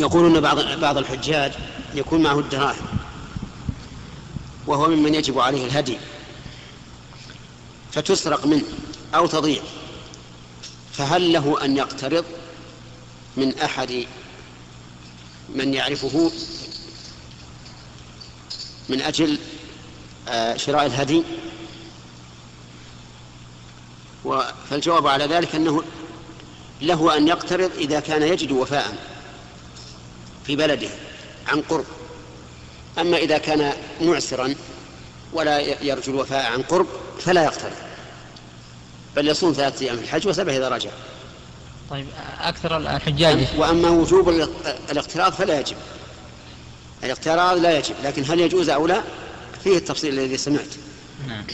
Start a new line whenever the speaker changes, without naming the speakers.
يقولون بعض بعض الحجاج يكون معه الدراهم. وهو ممن يجب عليه الهدي. فتسرق منه أو تضيع. فهل له أن يقترض من أحد من يعرفه؟ من أجل آه، شراء الهدي؟ فالجواب على ذلك أنه له أن يقترض إذا كان يجد وفاء. في بلده عن قرب. أما إذا كان معسرا ولا يرجو الوفاء عن قرب فلا يقترض بل يصوم ثلاثة أيام في الحج وسبع إذا رجع.
طيب أكثر الحجاج.
وأما وجوب الاقتراض فلا يجب. الاقتراض لا يجب لكن هل يجوز أو لا؟ فيه التفصيل الذي سمعت.
نعم.